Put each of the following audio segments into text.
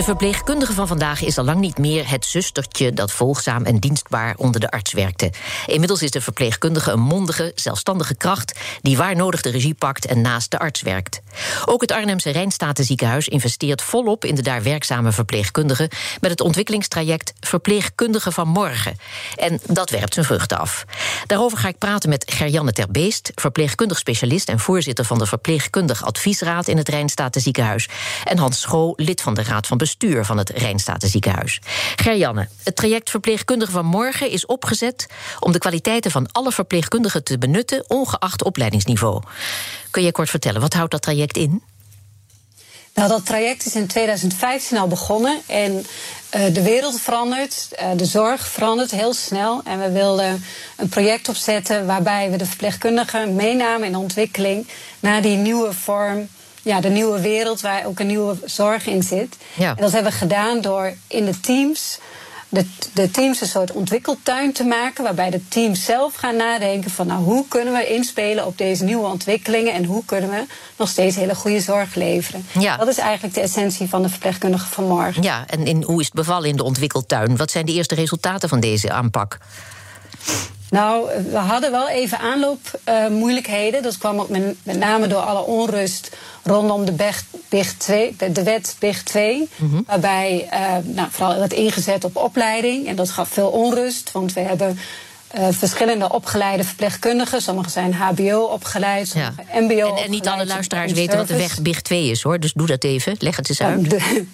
De verpleegkundige van vandaag is al lang niet meer het zustertje dat volgzaam en dienstbaar onder de arts werkte. Inmiddels is de verpleegkundige een mondige, zelfstandige kracht die waar nodig de regie pakt en naast de arts werkt. Ook het Arnhemse Rijnstatenziekenhuis investeert volop in de daar werkzame verpleegkundigen met het ontwikkelingstraject Verpleegkundige van Morgen. En dat werpt zijn vruchten af. Daarover ga ik praten met Gerjanne Terbeest, verpleegkundig specialist en voorzitter van de Verpleegkundig Adviesraad in het Rijnstatenziekenhuis. En Hans Schoo, lid van de Raad van bestuur van het Rijnstatenziekenhuis. Gerjanne, het traject Verpleegkundige van Morgen is opgezet om de kwaliteiten van alle verpleegkundigen te benutten, ongeacht opleidingsniveau. Kun je kort vertellen, wat houdt dat traject in? Nou, dat traject is in 2015 al begonnen en uh, de wereld verandert, uh, de zorg verandert heel snel. En we wilden een project opzetten waarbij we de verpleegkundigen meenamen in de ontwikkeling naar die nieuwe vorm ja, de nieuwe wereld waar ook een nieuwe zorg in zit. Ja. En dat hebben we gedaan door in de teams. De, de teams een soort ontwikkeltuin te maken, waarbij de teams zelf gaan nadenken van nou, hoe kunnen we inspelen op deze nieuwe ontwikkelingen en hoe kunnen we nog steeds hele goede zorg leveren. Ja. Dat is eigenlijk de essentie van de verpleegkundige van morgen. Ja, en in, hoe is het bevallen in de ontwikkeltuin? Wat zijn de eerste resultaten van deze aanpak? Nou, we hadden wel even aanloopmoeilijkheden. Uh, dat kwam ook met, met, name door alle onrust rondom de, BIG 2, de wet BIG 2. Mm -hmm. Waarbij uh, nou, vooral werd ingezet op opleiding. En dat gaf veel onrust, want we hebben uh, verschillende opgeleide verpleegkundigen. Sommigen zijn HBO opgeleid, sommige ja. MBO. En, en niet alle luisteraars weten wat de weg BIG 2 is hoor. Dus doe dat even. Leg het eens uit. De,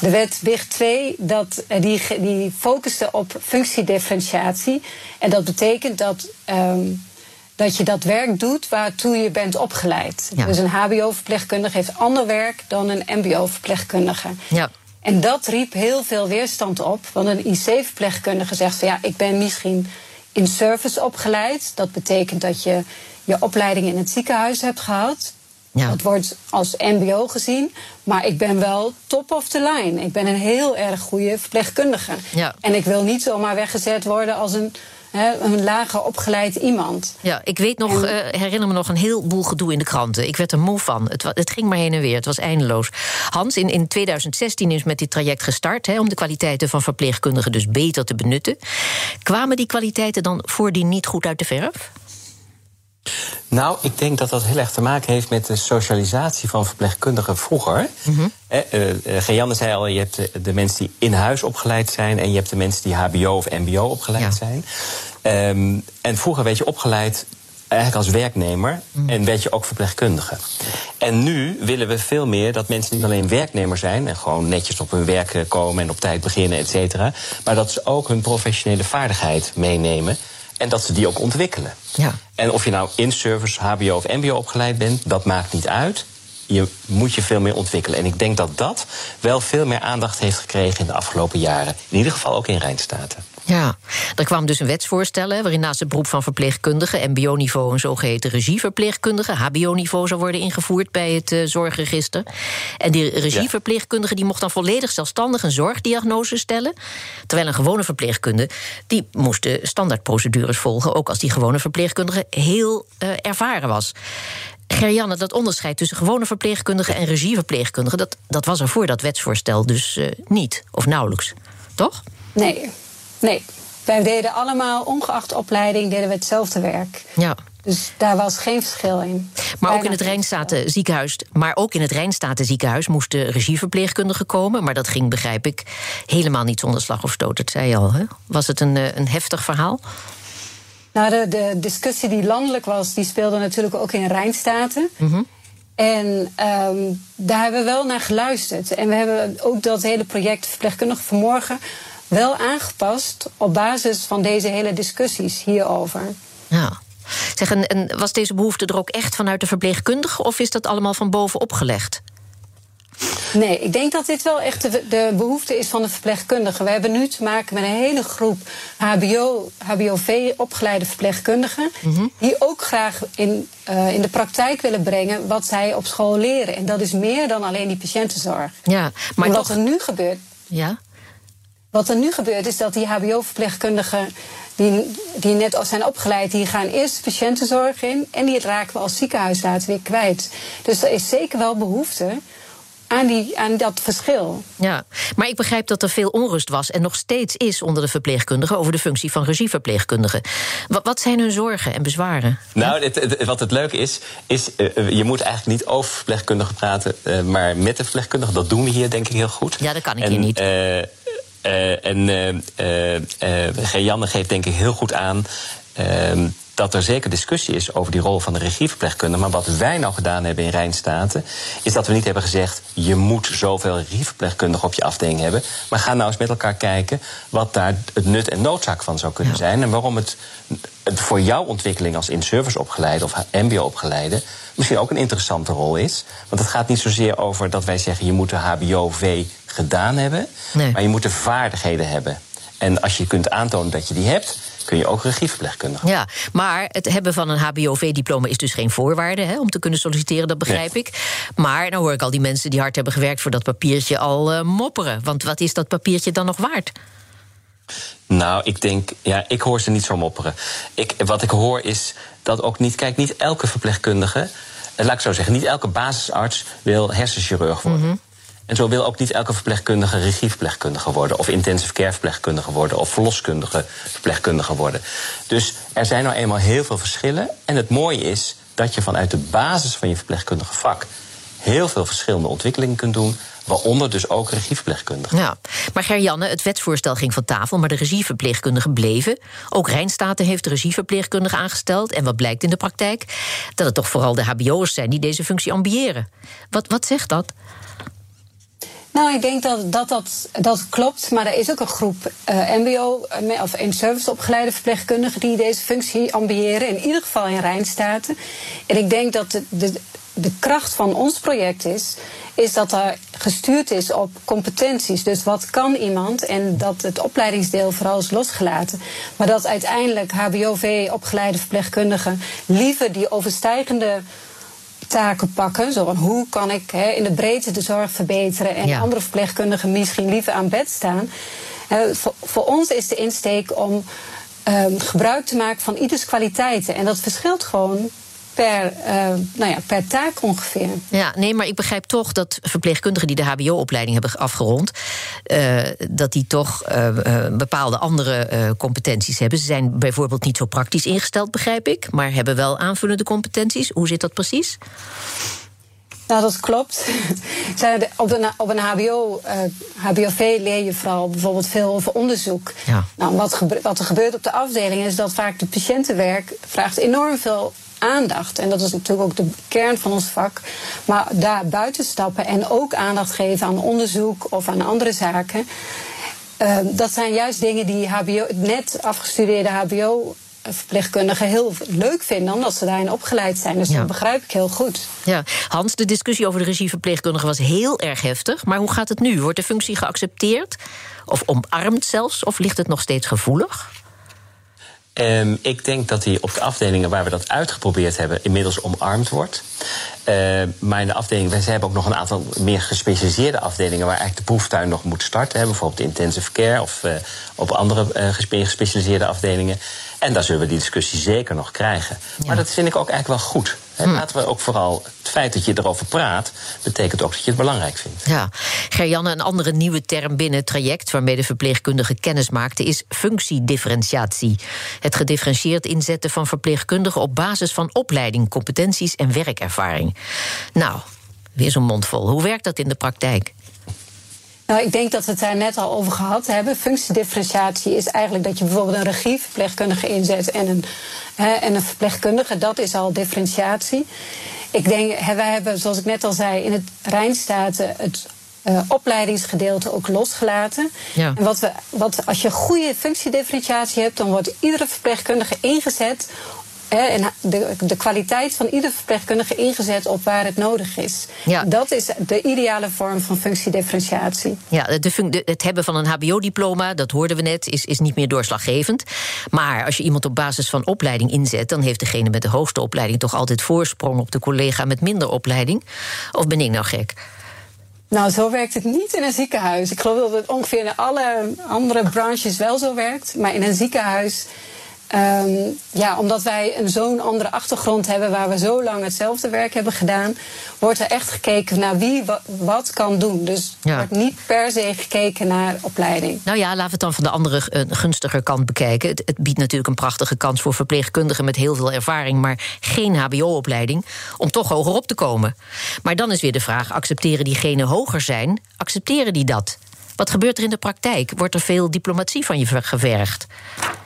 de wet BIG 2 dat, die, die focuste op functiedifferentiatie. En dat betekent dat, um, dat je dat werk doet waartoe je bent opgeleid. Ja. Dus een HBO-verpleegkundige heeft ander werk dan een MBO-verpleegkundige. Ja. En dat riep heel veel weerstand op. Want een IC-verpleegkundige zegt van ja, ik ben misschien in service opgeleid. Dat betekent dat je je opleiding in het ziekenhuis hebt gehad. Ja. Dat wordt als MBO gezien. Maar ik ben wel top of the line. Ik ben een heel erg goede verpleegkundige. Ja. En ik wil niet zomaar weggezet worden als een, he, een lager opgeleid iemand. Ja, ik weet nog, en... uh, herinner me nog een heleboel gedoe in de kranten. Ik werd er moe van. Het, het, ging maar heen en weer. Het was eindeloos. Hans, in, in 2016 is met dit traject gestart he, om de kwaliteiten van verpleegkundigen dus beter te benutten. Kwamen die kwaliteiten dan voordien niet goed uit de verf? Nou, ik denk dat dat heel erg te maken heeft met de socialisatie van verpleegkundigen vroeger. Mm -hmm. eh, uh, Gejanne zei al, je hebt de, de, mensen die in huis opgeleid zijn... en je hebt de mensen die hbo of mbo opgeleid ja. zijn. Um, en vroeger werd je opgeleid eigenlijk als werknemer mm. en werd je ook verpleegkundige. En nu willen we veel meer dat mensen niet alleen werknemer zijn... en gewoon netjes op hun werk komen en op tijd beginnen, et cetera... maar dat ze ook hun professionele vaardigheid meenemen... En dat ze die ook ontwikkelen. Ja. En of je nou in service, HBO of MBO opgeleid bent, dat maakt niet uit. Je moet je veel meer ontwikkelen. En ik denk dat dat wel veel meer aandacht heeft gekregen in de afgelopen jaren. In ieder geval ook in Rijnstaten. Ja, er kwam dus een wetsvoorstel waarin naast het beroep van verpleegkundige, MBO-niveau een zogeheten regieverpleegkundige, HBO-niveau zou worden ingevoerd bij het uh, zorgregister. En die regieverpleegkundige die mocht dan volledig zelfstandig een zorgdiagnose stellen. Terwijl een gewone verpleegkundige die moest de standaardprocedures volgen, ook als die gewone verpleegkundige heel uh, ervaren was. Gerjanne, dat onderscheid tussen gewone verpleegkundigen en regieverpleegkundigen, dat, dat was er voor dat wetsvoorstel dus uh, niet, of nauwelijks. Toch? Nee, Nee, wij deden allemaal, ongeacht opleiding, deden we hetzelfde werk. Ja. Dus daar was geen verschil in. Maar ook in het Rijnstaten ziekenhuis, maar ook in het Rijnstaten ziekenhuis moesten regieverpleegkundigen komen. Maar dat ging, begrijp ik, helemaal niet zonder slag of stoot. Dat zei je al. Hè? Was het een, een heftig verhaal? Nou, de, de, discussie die landelijk was, die speelde natuurlijk ook in Rijnstaten. Mm -hmm. En um, daar hebben we wel naar geluisterd. En we hebben ook dat hele project Verpleegkundige Vanmorgen wel aangepast op basis van deze hele discussies hierover. Ja. Zeg, en, en was deze behoefte er ook echt vanuit de verpleegkundige of is dat allemaal van boven opgelegd? Nee, ik denk dat dit wel echt de, de behoefte is van de verpleegkundigen. We hebben nu te maken met een hele groep HBO, HBOV-opgeleide verpleegkundigen. Mhm. die ook graag in, uh, in de praktijk willen brengen wat zij op school leren. En dat is meer dan alleen die patiëntenzorg. Ja, maar wat toch... er nu gebeurt. Ja? Wat er nu gebeurt is dat die HBO-verpleegkundigen die, die net al zijn opgeleid, die gaan eerst de patiëntenzorg in en die raken we als ziekenhuis later weer kwijt. Dus er is zeker wel behoefte aan, die, aan dat verschil. Ja, maar ik begrijp dat er veel onrust was en nog steeds is onder de verpleegkundigen over de functie van regieverpleegkundigen. Wat, wat zijn hun zorgen en bezwaren? Nou, het, het, wat het leuke is, is uh, je moet eigenlijk niet over verpleegkundigen praten, uh, maar met de verpleegkundigen. Dat doen we hier denk ik heel goed. Ja, dat kan ik en, hier niet. Uh, en uh, Janne geeft denk ik heel goed aan ehm, dat er zeker discussie is over die rol van de regieverpleegkundige. Maar wat wij nou gedaan hebben in Rijnstaten, is dat we niet hebben gezegd: je moet zoveel regieverpleegkundigen op je afdeling hebben. Maar ga nou eens met elkaar kijken wat daar het nut en noodzaak van zou kunnen ja. zijn. En waarom het, het, voor jouw ontwikkeling als in-service opgeleide of MBO-opgeleide misschien ook een interessante rol is. Want het gaat niet zozeer over dat wij zeggen: je moet de HBO-V gedaan hebben, nee. maar je moet de vaardigheden hebben. En als je kunt aantonen dat je die hebt, kun je ook regieverpleegkundige. Ja, maar het hebben van een HBOV-diploma is dus geen voorwaarde hè, om te kunnen solliciteren, dat begrijp nee. ik. Maar dan hoor ik al die mensen die hard hebben gewerkt voor dat papiertje al uh, mopperen. Want wat is dat papiertje dan nog waard? Nou, ik denk, ja, ik hoor ze niet zo mopperen. Ik, wat ik hoor is dat ook niet, kijk, niet elke verpleegkundige, laat ik zo zeggen, niet elke basisarts wil hersenchirurg worden. Mhm. En zo wil ook niet elke verpleegkundige regieverpleegkundige worden, of intensive care verpleegkundige worden, of verloskundige verpleegkundige worden. Dus er zijn nou eenmaal heel veel verschillen. En het mooie is dat je vanuit de basis van je verpleegkundige vak heel veel verschillende ontwikkelingen kunt doen. Waaronder dus ook regieverpleegkundigen. Ja, maar Gerjanne, het wetsvoorstel ging van tafel, maar de regieverpleegkundigen bleven. Ook Rijnstaten heeft de aangesteld. En wat blijkt in de praktijk? Dat het toch vooral de HBO'ers zijn die deze functie ambiëren. Wat, wat zegt dat? Nou, ik denk dat dat, dat dat klopt. Maar er is ook een groep uh, MBO of in-service opgeleide verpleegkundigen die deze functie ambiëren. In ieder geval in Rijnstaten. En ik denk dat de, de, kracht van ons project is, is dat er gestuurd is op competenties. Dus wat kan iemand en dat het opleidingsdeel vooral is losgelaten. Maar dat uiteindelijk HBOV-opgeleide verpleegkundigen liever die overstijgende taken pakken. Zo van hoe kan ik in de breedte de zorg verbeteren en Ja. andere verpleegkundigen misschien liever aan bed staan. Voor, voor ons is de insteek om ehm, gebruik te maken van ieders kwaliteiten. En dat verschilt gewoon per, eh, nou ja, per taak ongeveer. Ja, nee, maar ik begrijp toch dat verpleegkundigen die de HBO-opleiding hebben afgerond, eh, dat die toch eh, bepaalde andere competenties hebben. Ze zijn bijvoorbeeld niet zo praktisch ingesteld, begrijp ik, maar hebben wel aanvullende competenties. Hoe zit dat precies? Nou, dat klopt. De- Op een, op een HBO, eh, HBOV leer je vooral bijvoorbeeld veel over onderzoek. Ja. Nou, wat, gebe- wat er gebeurt op de afdeling is dat vaak de patiëntenwerk vraagt enorm veel aandacht. En dat is natuurlijk ook de kern van ons vak. Maar daar buiten stappen en ook aandacht geven aan onderzoek of aan andere zaken. eh, dat zijn juist dingen die HBO, net afgestudeerde HBO-verpleegkundigen heel leuk vinden, omdat ze daarin opgeleid zijn. Dus Ja. dat begrijp ik heel goed. Ja, Hans, de discussie over de regieverpleegkundige was heel erg heftig. Maar hoe gaat het nu? Wordt de functie geaccepteerd? Of omarmd zelfs? Of ligt het nog steeds gevoelig? Ehm, ik denk dat die op de afdelingen waar we dat uitgeprobeerd hebben, inmiddels omarmd wordt. Ehm, maar in de afdeling, wij hebben ook nog een aantal meer gespecialiseerde afdelingen waar eigenlijk de proeftuin nog moet starten. Hè, bijvoorbeeld intensive care of eh, op andere eh, gespe- gespecialiseerde afdelingen. En daar zullen we die discussie zeker nog krijgen. Maar dat vind ik ook eigenlijk wel goed. Hè. Laten we ook vooral het feit dat je erover praat, betekent ook dat je het belangrijk vindt. Ja, Gerjanne, een andere nieuwe term binnen het traject waarmee de verpleegkundige kennis maakte is functiedifferentiatie. Het gedifferentieerd inzetten van verpleegkundigen op basis van opleiding, competenties en werkervaring. Nou, weer zo'n mond vol. Hoe werkt dat in de praktijk? Nou, ik denk dat we het daar net al over gehad hebben. Functiedifferentiatie is eigenlijk dat je bijvoorbeeld een regieverpleegkundige inzet en een, hè, en een verpleegkundige. Dat is al differentiatie. Ik denk, wij hebben, zoals ik net al zei, in het Rijnstaten het eh, opleidingsgedeelte ook losgelaten. Ja. En wat we, wat, als je goede functiedifferentiatie hebt, dan wordt iedere verpleegkundige ingezet en de, de, kwaliteit van ieder verpleegkundige ingezet op waar het nodig is. Ja. Dat is de ideale vorm van functiedifferentiatie. Ja, de, het hebben van een HBO-diploma, dat hoorden we net, is, is niet meer doorslaggevend. Maar als je iemand op basis van opleiding inzet, dan heeft degene met de hoogste opleiding toch altijd voorsprong op de collega met minder opleiding. Of ben ik nou gek? Nou, zo werkt het niet in een ziekenhuis. Ik geloof dat het ongeveer in alle andere branches wel zo werkt. Maar in een ziekenhuis Um, ja, omdat wij een zo'n andere achtergrond hebben waar we zo lang hetzelfde werk hebben gedaan, wordt er echt gekeken naar wie wat kan doen. Dus er wordt niet per se gekeken naar opleiding. Nou ja, laten we het dan van de andere een gunstiger kant bekijken. Het, het, biedt natuurlijk een prachtige kans voor verpleegkundigen met heel veel ervaring, maar geen HBO-opleiding, om toch hoger op te komen. Maar dan is weer de vraag: accepteren diegenen hoger zijn? Accepteren die dat? Wat gebeurt er in de praktijk? Wordt er veel diplomatie van je gevergd?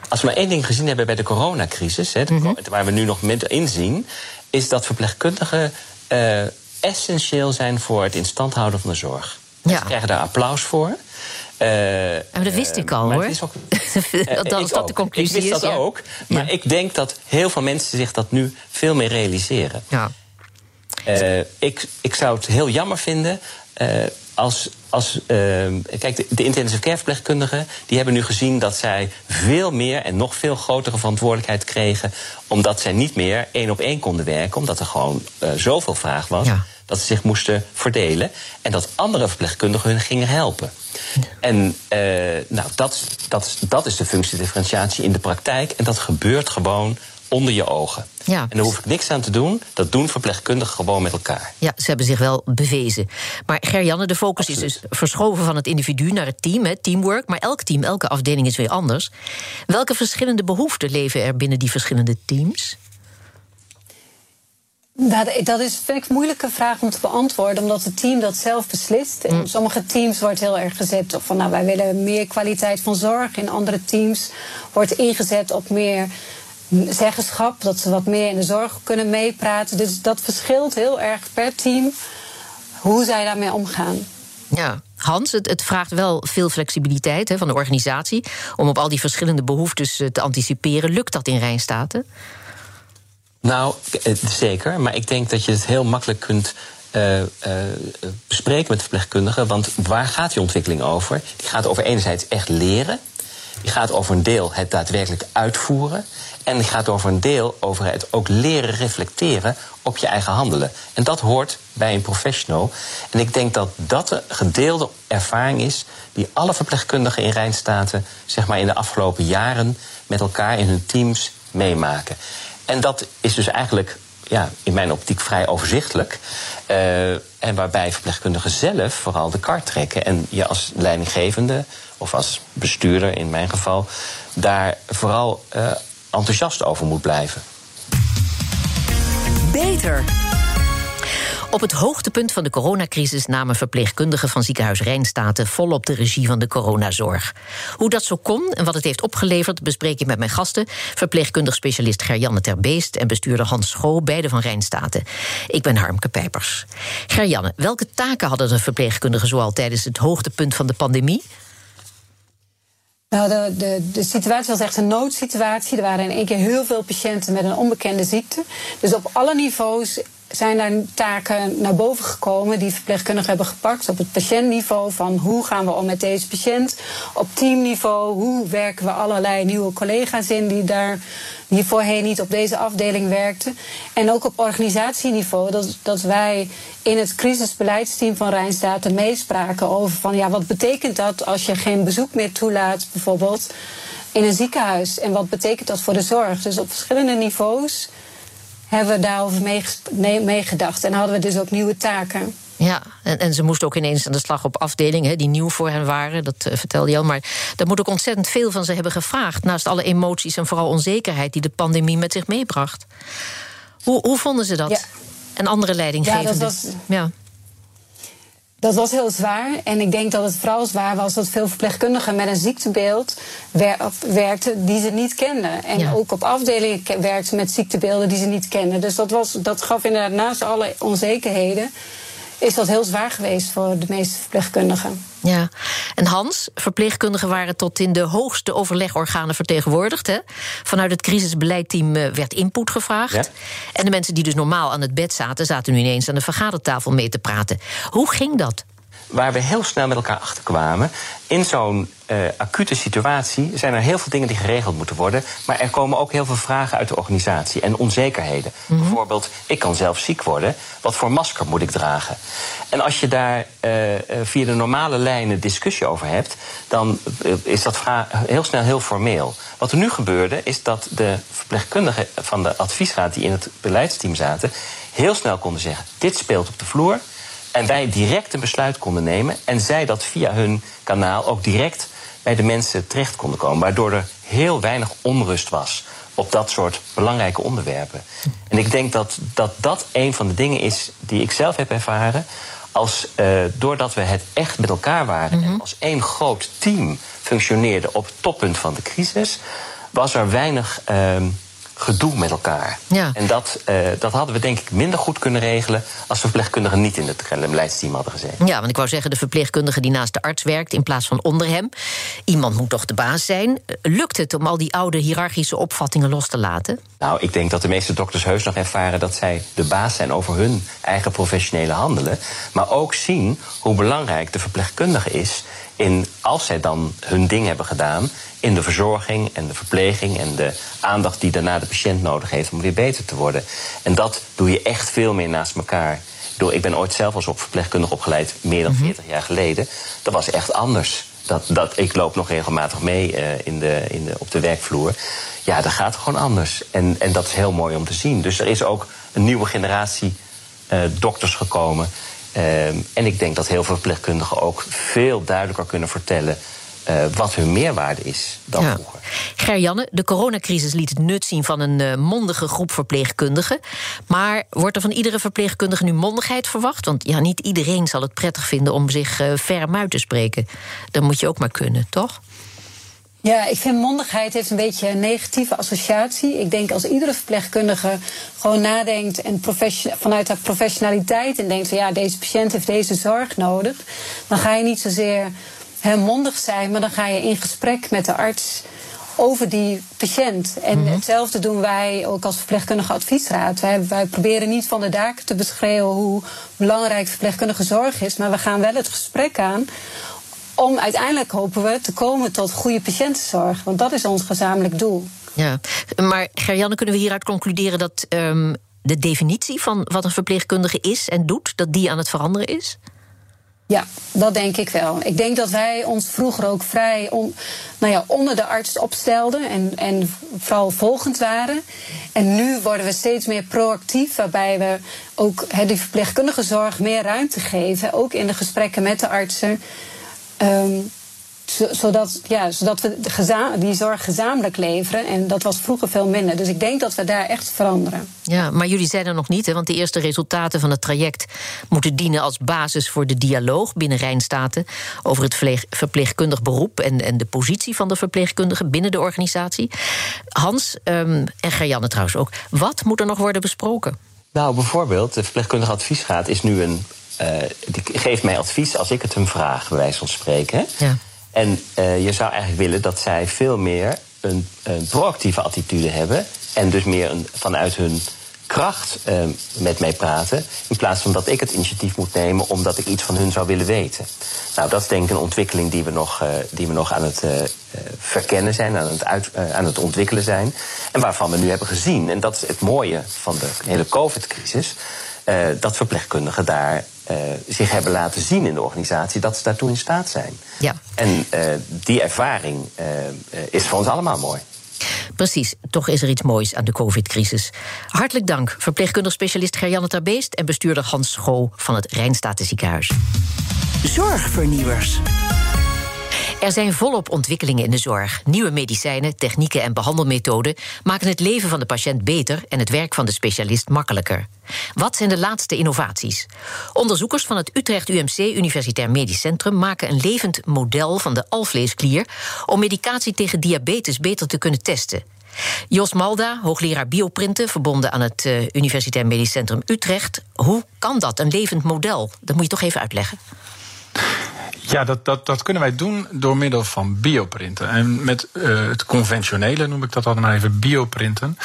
Als we maar één ding gezien hebben bij de coronacrisis, hè, mhm. waar we nu nog in inzien, is dat verpleegkundigen uh, essentieel zijn voor het instand houden van de zorg. Ja. Ze krijgen daar applaus voor. Uh, maar dat wist ik al hoor. Is ook, dat is dat de conclusie ik wist dat ook. Maar ik denk dat heel veel mensen zich dat nu veel meer realiseren. Ja. Uh, ik, ik zou het heel jammer vinden als, als uh, kijk, de, de, intensive care verpleegkundigen die hebben nu gezien dat zij veel meer en nog veel grotere verantwoordelijkheid kregen, omdat zij niet meer één op één konden werken, omdat er gewoon uh, zoveel vraag was. Dat ze zich moesten verdelen en dat andere verpleegkundigen hun gingen helpen. En uh, nou, dat, dat, dat is de functiedifferentiatie in de praktijk. En dat gebeurt gewoon onder je ogen. Ja. En daar hoef ik niks aan te doen. Dat doen verpleegkundigen gewoon met elkaar. Ja, ze hebben zich wel bewezen. Maar Gerjanne, de focus is dus verschoven van het individu naar het team, hè, teamwork. Maar elk team, elke afdeling is weer anders. Welke verschillende behoeften leven er binnen die verschillende teams? Nou, dat is, vind ik, een moeilijke vraag om te beantwoorden, omdat het team dat zelf beslist. In mm. sommige teams wordt heel erg gezet op van nou, wij willen meer kwaliteit van zorg. In andere teams wordt ingezet op meer zeggenschap, dat ze wat meer in de zorg kunnen meepraten. Dus dat verschilt heel erg per team hoe zij daarmee omgaan. Ja, Hans, het, het vraagt wel veel flexibiliteit hè, van de organisatie om op al die verschillende behoeftes eh, te anticiperen. Lukt dat in Rijnstaten? Nou, eh, zeker. Maar ik denk dat je het heel makkelijk kunt uh, uh, bespreken met verpleegkundigen. Want waar gaat die ontwikkeling over? Die gaat over enerzijds echt leren. Die gaat over een deel het daadwerkelijk uitvoeren. En die gaat over een deel over het ook leren reflecteren op je eigen handelen. En dat hoort bij een professional. En ik denk dat dat een gedeelde ervaring is die alle verpleegkundigen in Rijnstaten zeg maar, in de afgelopen jaren met elkaar in hun teams meemaken. En dat is dus eigenlijk ja, in mijn optiek vrij overzichtelijk. Uh, en waarbij verpleegkundigen zelf vooral de kar trekken. En je als leidinggevende of als bestuurder in mijn geval daar vooral uh, enthousiast over moet blijven. Beter. Op het hoogtepunt van de coronacrisis namen verpleegkundigen van ziekenhuis Rijnstaten volop de regie van de coronazorg. Hoe dat zo kon en wat het heeft opgeleverd, bespreek ik met mijn gasten: verpleegkundig specialist Gerjanne Terbeest en bestuurder Hans Schoo, beide van Rijnstaten. Ik ben Harmke Pijpers. Gerjanne, welke taken hadden de verpleegkundigen zoal tijdens het hoogtepunt van de pandemie? Nou, de, de, de situatie was echt een noodsituatie. Er waren in één keer heel veel patiënten met een onbekende ziekte. Dus op alle niveaus zijn daar taken naar boven gekomen die verpleegkundigen hebben gepakt. Op het patiëntniveau van hoe gaan we om met deze patiënt. Op teamniveau, hoe werken we allerlei nieuwe collega's in die daar die voorheen niet op deze afdeling werkten. En ook op organisatieniveau, dat, dat wij in het crisisbeleidsteam van Rijnstaten meespraken over van ja, wat betekent dat als je geen bezoek meer toelaat, bijvoorbeeld in een ziekenhuis? En wat betekent dat voor de zorg? Dus op verschillende niveaus hebben we daarover meegedacht. en hadden we dus ook nieuwe taken. Ja, en, en, ze moesten ook ineens aan de slag op afdelingen die nieuw voor hen waren. Dat uh, vertelde je al. Maar daar moet ook ontzettend veel van ze hebben gevraagd. Naast alle emoties en vooral onzekerheid die de pandemie met zich meebracht. Hoe, hoe vonden ze dat? En andere leidinggevenden? Ja, dat was... Ja. Dat was heel zwaar. En ik denk dat het vooral zwaar was dat veel verpleegkundigen met een ziektebeeld werkten die ze niet kenden. En ook op afdelingen werkten met ziektebeelden die ze niet kenden. Dus dat, was, dat gaf inderdaad naast alle onzekerheden is dat heel zwaar geweest voor de meeste verpleegkundigen. Ja, en Hans, verpleegkundigen waren tot in de hoogste overlegorganen vertegenwoordigd. Hè? Vanuit het crisisbeleidteam eh, werd input gevraagd. En de mensen die dus normaal aan het bed zaten, zaten nu ineens aan de vergadertafel mee te praten. Hoe ging dat? Waar we heel snel met elkaar achterkwamen. In zo'n uh, acute situatie zijn er heel veel dingen die geregeld moeten worden. Maar er komen ook heel veel vragen uit de organisatie en onzekerheden. Mhm. Bijvoorbeeld, ik kan zelf ziek worden. Wat voor masker moet ik dragen? En als je daar uh, via de normale lijnen discussie over hebt, dan is dat heel snel heel formeel. Wat er nu gebeurde, is dat de verpleegkundigen van de adviesraad die in het beleidsteam zaten, heel snel konden zeggen: dit speelt op de vloer. En wij direct een besluit konden nemen. En zij dat via hun kanaal ook direct bij de mensen terecht konden komen. Waardoor er heel weinig onrust was op dat soort belangrijke onderwerpen. En ik denk dat dat, dat een van de dingen is die ik zelf heb ervaren. Als, uh, doordat we het echt met elkaar waren en mhm. als één groot team functioneerden op het toppunt van de crisis, was er weinig. Uh, gedoe met elkaar. Ja. En dat, uh, dat hadden we denk ik minder goed kunnen regelen... als verpleegkundigen niet in het beleidsteam hadden gezeten. Ja, want ik wou zeggen, de verpleegkundige die naast de arts werkt... in plaats van onder hem. Iemand moet toch de baas zijn. Lukt het om al die oude hiërarchische opvattingen los te laten? Nou, ik denk dat de meeste dokters heus nog ervaren... dat zij de baas zijn over hun eigen professionele handelen. Maar ook zien hoe belangrijk de verpleegkundige is in, als zij dan hun ding hebben gedaan, in de verzorging en de verpleging en de aandacht die daarna de patiënt nodig heeft om weer beter te worden. En dat doe je echt veel meer naast elkaar. Ik ben ooit zelf als op verpleegkundig opgeleid, meer dan 40 mhm. jaar geleden. Dat was echt anders. Dat, dat, ik loop nog regelmatig mee uh, in de, in de, op de werkvloer. Ja, dat gaat gewoon anders. En, en dat is heel mooi om te zien. Dus er is ook een nieuwe generatie uh, dokters gekomen Ehm, en ik denk dat heel veel verpleegkundigen ook veel duidelijker kunnen vertellen uh, wat hun meerwaarde is dan ja. vroeger. Gerjanne, de coronacrisis liet het nut zien van een uh, mondige groep verpleegkundigen. Maar wordt er van iedere verpleegkundige nu mondigheid verwacht? Want ja, niet iedereen zal het prettig vinden om zich uh, ferm uit te spreken. Dat moet je ook maar kunnen, toch? Ja, ik vind mondigheid heeft een beetje een negatieve associatie. Ik denk als iedere verpleegkundige gewoon nadenkt en vanuit haar professionaliteit en denkt van ja, deze patiënt heeft deze zorg nodig, dan ga je niet zozeer he, mondig zijn, maar dan ga je in gesprek met de arts over die patiënt. En mhm. hetzelfde doen wij ook als verpleegkundige adviesraad. Wij, wij proberen niet van de daken te beschreeuwen hoe belangrijk verpleegkundige zorg is, maar we gaan wel het gesprek aan om uiteindelijk hopen we te komen tot goede patiëntenzorg. Want dat is ons gezamenlijk doel. Ja, maar Gerjanne, kunnen we hieruit concluderen dat um, de definitie van wat een verpleegkundige is en doet, dat die aan het veranderen is? Ja, dat denk ik wel. Ik denk dat wij ons vroeger ook vrij on, nou ja, onder de arts opstelden en, en vooral volgend waren. En nu worden we steeds meer proactief, waarbij we ook he, die verpleegkundige zorg meer ruimte geven, ook in de gesprekken met de artsen. Um, zodat, ja, zodat we die zorg gezamenlijk leveren. En dat was vroeger veel minder. Dus ik denk dat we daar echt veranderen. Ja, maar jullie zijn er nog niet, hè? want de eerste resultaten van het traject moeten dienen als basis voor de dialoog binnen Rijnstaten over het verpleegkundig beroep en, en de positie van de verpleegkundigen binnen de organisatie. Hans um, en Gerjanne trouwens ook. Wat moet er nog worden besproken? Nou, bijvoorbeeld, de verpleegkundige adviesraad is nu een die geeft mij advies als ik het hem vraag, bij wijze van spreken. Ja. En uh, je zou eigenlijk willen dat zij veel meer een, een proactieve attitude hebben. En dus meer een, vanuit hun kracht uh, met mij praten. In plaats van dat ik het initiatief moet nemen omdat ik iets van hun zou willen weten. Nou, dat is denk ik een ontwikkeling die we nog, die we nog aan het verkennen zijn, aan het, uit, aan het ontwikkelen zijn. En waarvan we nu hebben gezien, en dat is het mooie van de hele COVID-crisis, dat verpleegkundigen daar uh, zich hebben laten zien in de organisatie, dat ze daartoe in staat zijn. Ja. En uh, die ervaring uh, is voor ons allemaal mooi. Precies, toch is er iets moois aan de COVID-crisis. Hartelijk dank, verpleegkundig specialist Gerjanne Terbeest en bestuurder Hans Schoo van het Rijnstatenziekenhuis. Zorgvernieuwers. Er zijn volop ontwikkelingen in de zorg. Nieuwe medicijnen, technieken en behandelmethoden maken het leven van de patiënt beter en het werk van de specialist makkelijker. Wat zijn de laatste innovaties? Onderzoekers van het Utrecht UMC Universitair Medisch Centrum maken een levend model van de alvleesklier om medicatie tegen diabetes beter te kunnen testen. Jos Malda, hoogleraar bioprinten, verbonden aan het uh, Universitair Medisch Centrum Utrecht. Hoe kan dat, een levend model? Dat moet je toch even uitleggen. Ja, dat, dat, dat kunnen wij doen door middel van bioprinten. En met uh, het conventionele, noem ik dat altijd maar even, bioprinten.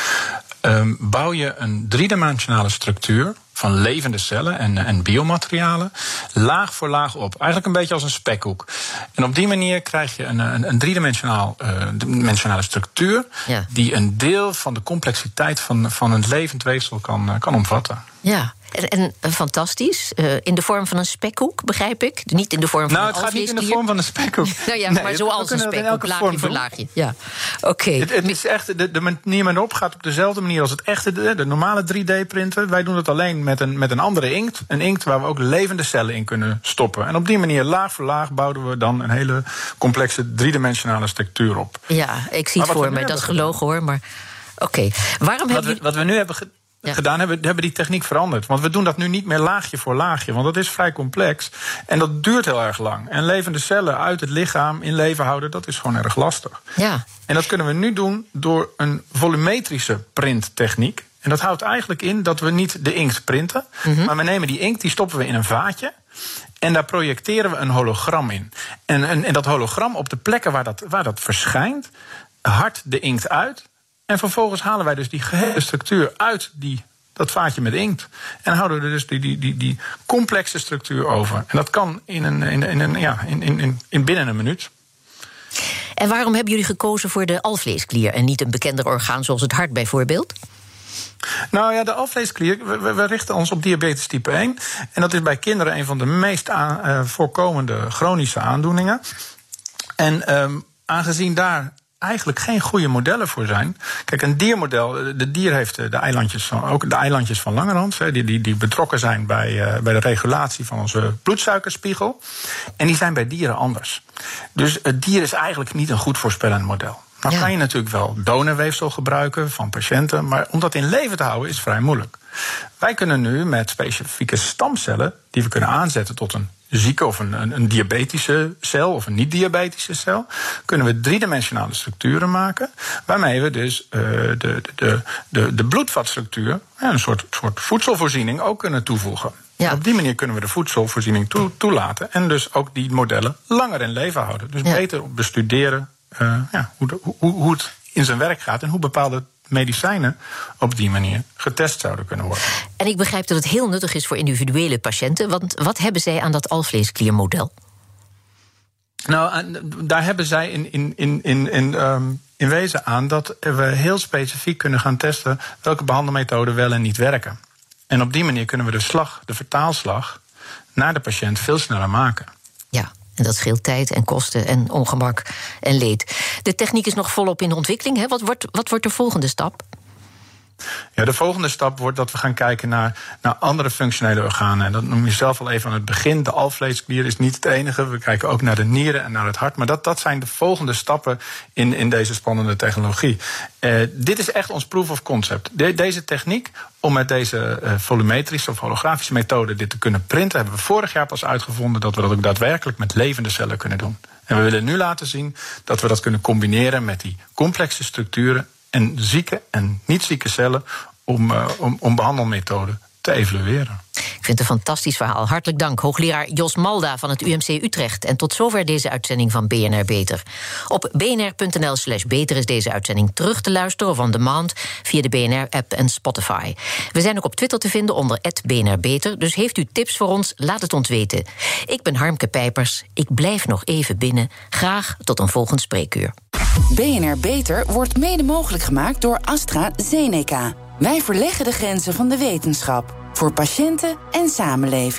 Um, bouw je een driedimensionale structuur van levende cellen en, en biomaterialen, laag voor laag op. Eigenlijk een beetje als een spekhoek. En op die manier krijg je een, een, een driedimensionaal, uh, dimensionale structuur, ja. die een deel van de complexiteit van, van een levend weefsel kan, uh, kan omvatten. Ja, en, en fantastisch. Uh, in de vorm van een spekhoek, begrijp ik. Niet in de vorm van nou, een het gaat niet in de vorm van een spekhoek. nou ja, nee, maar zoals een spekhoek, laagje voor laagje. Ja, oké. Okay. Het, het, is echt, de, de manier waarop gaat op dezelfde manier als het echte, de, de normale 3D-printen. Wij doen het alleen met een, met een andere inkt. Een inkt waar we ook levende cellen in kunnen stoppen. En op die manier, laag voor laag, bouwen we dan een hele complexe driedimensionale structuur op. Ja, ik zie het voor me, dat is gelogen hoor. Maar oké, okay. waarom wat hebben we, Wat we nu hebben ja. gedaan hebben, hebben die techniek veranderd. Want we doen dat nu niet meer laagje voor laagje, want dat is vrij complex. En dat duurt heel erg lang. En levende cellen uit het lichaam in leven houden, dat is gewoon erg lastig. Ja. En dat kunnen we nu doen door een volumetrische printtechniek. En dat houdt eigenlijk in dat we niet de inkt printen, mm -hmm. maar we nemen die inkt, die stoppen we in een vaatje. En daar projecteren we een hologram in. En, en, en dat hologram op de plekken waar dat, waar dat verschijnt, hard de inkt uit. En vervolgens halen wij dus die gehele structuur uit die, dat vaatje met inkt. En houden we dus die, die, die, die complexe structuur over. En dat kan in, een, in, in, een, ja, in, in, in binnen een minuut. En waarom hebben jullie gekozen voor de alvleesklier en niet een bekender orgaan zoals het hart bijvoorbeeld? Nou ja, de alvleesklier, we, we, richten ons op diabetes type 1. En dat is bij kinderen een van de meest aan, uh, voorkomende chronische aandoeningen. En um, aangezien daar eigenlijk geen goede modellen voor zijn. Kijk, een diermodel, de dier heeft de eilandjes van, ook de eilandjes van Langerhans, die, die, die betrokken zijn bij, uh, bij de regulatie van onze bloedsuikerspiegel. En die zijn bij dieren anders. Dus het dier is eigenlijk niet een goed voorspellend model. Dan ja. kan je natuurlijk wel donorweefsel gebruiken van patiënten, maar om dat in leven te houden is vrij moeilijk. Wij kunnen nu met specifieke stamcellen, die we kunnen aanzetten tot een zieke of een, een, een, diabetische cel of een niet-diabetische cel, kunnen we driedimensionale structuren maken, waarmee we dus uh, de, de, de, de bloedvatstructuur, een soort, soort voedselvoorziening, ook kunnen toevoegen. Ja. Op die manier kunnen we de voedselvoorziening toe, toelaten en dus ook die modellen langer in leven houden. Dus ja. beter bestuderen uh, ja, hoe, de, hoe, hoe het in zijn werk gaat en hoe bepaalde medicijnen op die manier getest zouden kunnen worden. En ik begrijp dat het heel nuttig is voor individuele patiënten. Want wat hebben zij aan dat alvleeskliermodel? Nou, daar hebben zij in, in, in, in, in, um, in wezen aan dat we heel specifiek kunnen gaan testen welke behandelmethoden wel en niet werken. En op die manier kunnen we de slag, de vertaalslag, naar de patiënt veel sneller maken. Ja, en dat scheelt tijd en kosten en ongemak en leed. De techniek is nog volop in ontwikkeling. Hè? Wat, wordt, wat wordt de volgende stap? Ja, de volgende stap wordt dat we gaan kijken naar, naar andere functionele organen. En dat noem je zelf al even aan het begin. De alvleesklier is niet het enige. We kijken ook naar de nieren en naar het hart. Maar dat, dat zijn de volgende stappen in, in deze spannende technologie. Uh, dit is echt ons proof of concept. De, deze techniek, om met deze uh, volumetrische of holografische methode dit te kunnen printen, hebben we vorig jaar pas uitgevonden dat we dat ook daadwerkelijk met levende cellen kunnen doen. En we willen nu laten zien dat we dat kunnen combineren met die complexe structuren en zieke en niet zieke cellen om, uh, om, om behandelmethoden te evalueren. Ik vind het een fantastisch verhaal. Hartelijk dank, hoogleraar Jos Malda van het UMC Utrecht. En tot zover deze uitzending van BNR Beter. Op bnr.nl slash beter is deze uitzending terug te luisteren... of on demand via de BNR-app en Spotify. We zijn ook op Twitter te vinden onder BNR Beter. Dus heeft u tips voor ons, laat het ons weten. Ik ben Harmke Pijpers. Ik blijf nog even binnen. Graag tot een volgend spreekuur. BNR Beter wordt mede mogelijk gemaakt door AstraZeneca. Wij verleggen de grenzen van de wetenschap. Voor patiënten en samenleving.